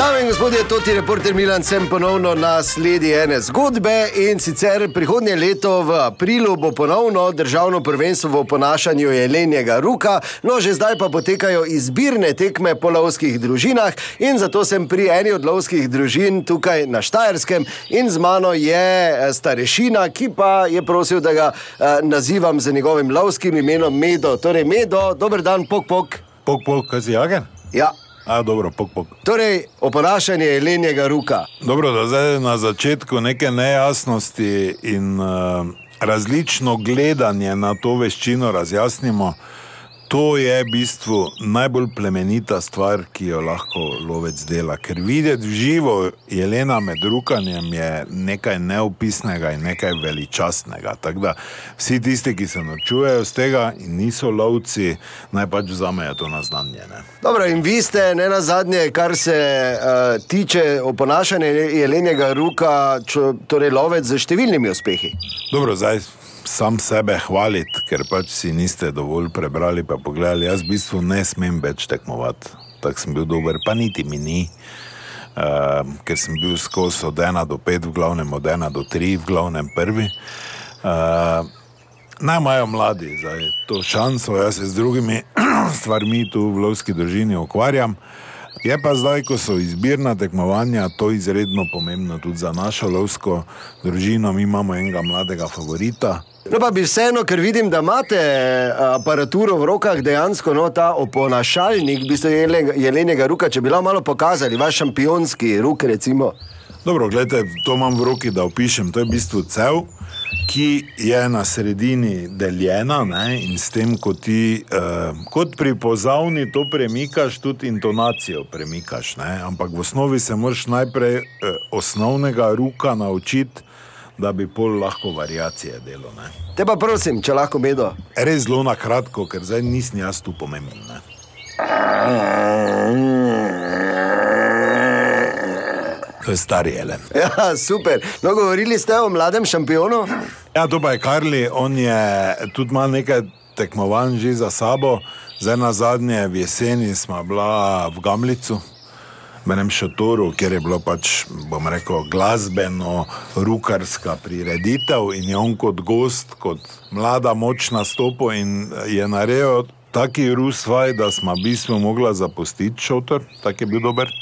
Dame in gospodje, to je reporter Milan, sem ponovno na sledi ene zgodbe in sicer prihodnje leto v aprilu bo ponovno državno prvenstvo v oponašanju jelenjega ruka, no že zdaj pa potekajo izbirne tekme po lovskih družinah in zato sem pri eni od lovskih družin tukaj na Štajerskem in z mano je eh, starešina, ki pa je prosil, da ga eh, nazivam z njegovim lovskim imenom Medo. Torej, Medo, dober dan, pok, pok. Pok, pok, kaj si jagen? Ja. A, dobro, pok, pok. Torej, oponašanje jelenjega ruka. Dobro, da zdaj na začetku neke nejasnosti in uh, različno gledanje na to veščino razjasnimo. To je v bistvu najbolj plemenita stvar, ki jo lahko lovec dela. Ker videti v živo jelena med rukanjem je nekaj neopisnega in nekaj veličastnega. Tako da vsi tisti, ki se naučujejo z tega in niso lovci, naj pač vzamejo to na znanje. Ne? Dobro, in vi ste ne na zadnje, kar se uh, tiče oponašanja jelenjega ruka, čo, torej lovec z številnimi uspehi. Dobro, zdaj sam sebe hvaliti, ker pač si niste dovolj prebrali, pa pogledali. Jaz v bistvu ne smem več tekmovati, tako sem bil dober, pa niti mi ni. Uh, ker sem bil skozi od 1 do 5, v glavnem od 1 do 3, v glavnem prvi. Uh, naj imajo mladi zdaj to šanso, jaz se z drugimi stvarmi tu v lovski družini ukvarjam. Je pa zdaj, ko so izbirna tekmovanja, to izredno pomembno tudi za našo lovsko družino. Mi imamo enega mladega favorita. No, pa bi vseeno, ker vidim, da imate eh, aparaturo v rokah, dejansko no, ta oponašalnik, v bistvu jelen- jelenjega ruka, če bi lahko malo pokazali, vaš šampionski ruk, recimo. Dobro, gledajte, to imam v roki, da opišem. To je v bistvu cev, ki je na sredini deljena ne, in s tem, ko ti eh, kot pri pozavni to premikaš, tudi intonacijo premikaš. Ne, ampak v osnovi se moraš najprej eh, osnovnega ruka naučiti, da bi pol lahko variacije delo. Ne. Te pa prosim, če lahko bedo. Res zelo na kratko, ker zdaj nisem jaz tu pomemben. Ne. To je stari jelen. Ja, super. No, govorili ste o mladem šampionu? Ja, to pa je Karli, on je tudi ima nekaj tekmovanj že za sabo. Zdaj na zadnje v jeseni smo bila v Gamlicu, v enem šotoru, kjer je bilo pač, bom rekel, glasbeno, rukarska prireditev in je on kot gost, kot mlada moč nastopil in je naredil taki rusvaj, da smo v bistvu mogla zapustiti šotor, tak je bil dober.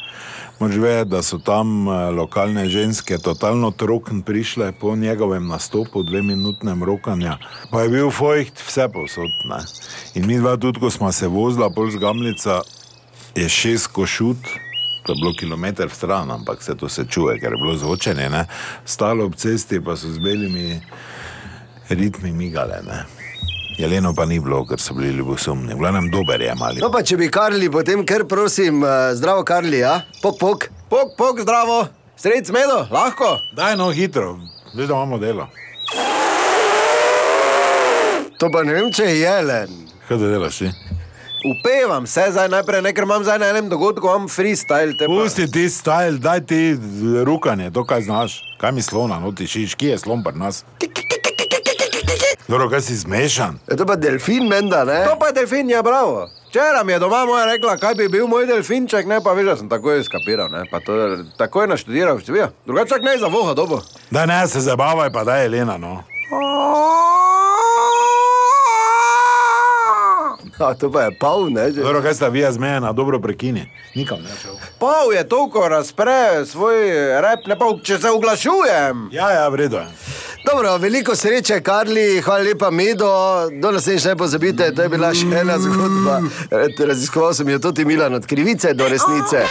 Mož ve, da so tam eh, lokalne ženske totalno trokn prišle po njegovem nastopu, dve minutnem rokanja. Pa je bil fojht vse posod. Ne. In mi dva tudi, ko smo se vozila pol z Gamlica, je šest košut, to je bilo kilometr stran, ampak se to se čuje, ker je bilo zvočenje, ne. Stalo ob cesti pa so z belimi ritmi migale. Ne. Jeleno pa ni bilo, ker so bili ljubosumni. V glavnem dober je mali. No, pa če bi Karli, potem kar prosim, eh, zdravo Karli, ja? Pok, pok, pok, pok, zdravo. Sred smedo, lahko. Daj no hitro, zdaj da imamo delo. To pa ne vem, če je jelen. Kaj da delaš ti? Upevam se zdaj najprej, ne, ker imam zdaj na enem dogodku, imam freestyle. te pa- Pusti ti stajl, daj ti rukanje, to kaj znaš. Kaj mi slona, no ti šiš, kje je slon pri nas? Dobro, kaj si zmešan? Je to pa delfin, menda, ne? To pa je delfin, ja, bravo. Včeraj mi je doma moja rekla, kaj bi bil moj delfinček, ne pa veš, da sem takoj skapiral, ne, pa to je takoj naštudiral, če bi. Drugače ne za voha dobo. Da ne se zabavaj, pa daj Elena, no. A, to pa je pol, ne? Že. Dobro, kaj sta vi zmejena, dobro prekini. Nikam ne šel. Pol je toliko razpre svoj rep, ne pa če se oglašujem. Ja, ja, v redu je. Dobro, veliko sreče, Karli, hvala lepa, Medo. Do naslednjič ne pozabite, to je bila še ena zgodba. Raziskoval sem jo tudi Milan od krivice do resnice.